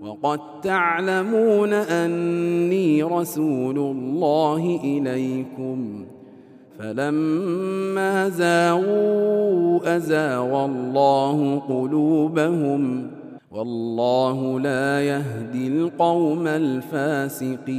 وقد تعلمون أني رسول الله إليكم. فلما زاغوا أزاغ الله قلوبهم. والله لا يهدي القوم الفاسقين.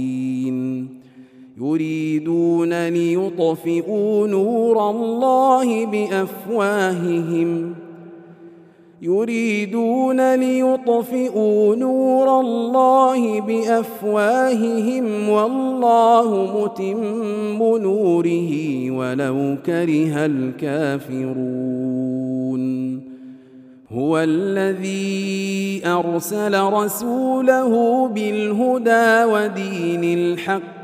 يريدون ليطفئوا نور الله بأفواههم. يريدون ليطفئوا نور الله بأفواههم والله متم نوره ولو كره الكافرون. هو الذي أرسل رسوله بالهدى ودين الحق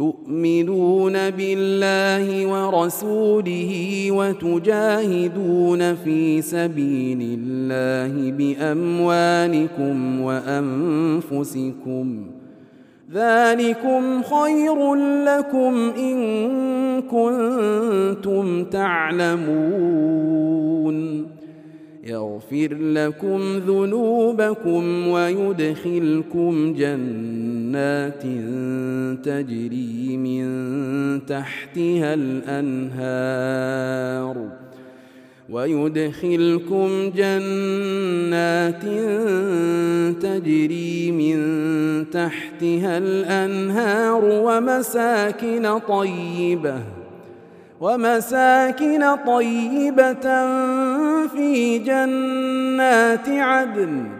تؤمنون بالله ورسوله وتجاهدون في سبيل الله بأموالكم وأنفسكم ذلكم خير لكم إن كنتم تعلمون يغفر لكم ذنوبكم ويدخلكم جنات تجري من تحتها الأنهار ويدخلكم جنات تجري من تحتها الأنهار ومساكن طيبة ومساكن طيبة في جنات عدن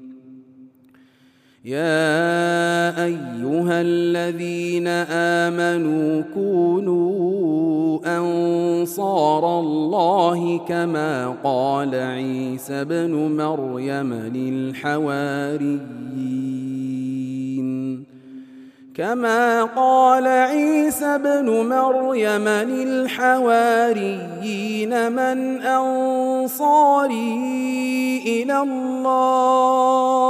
يا أيها الذين آمنوا كونوا أنصار الله كما قال عيسى ابن مريم للحواريين. كما قال عيسى ابن مريم للحواريين من أنصاري إلى الله؟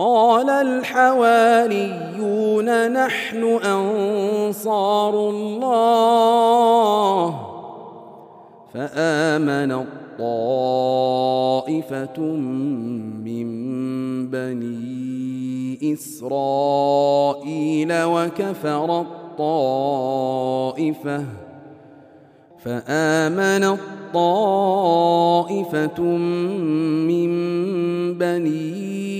قال الحواريون نحن أنصار الله. فآمن طائفه من بني إسرائيل وكفر الطائفة. فآمن طائفه من بني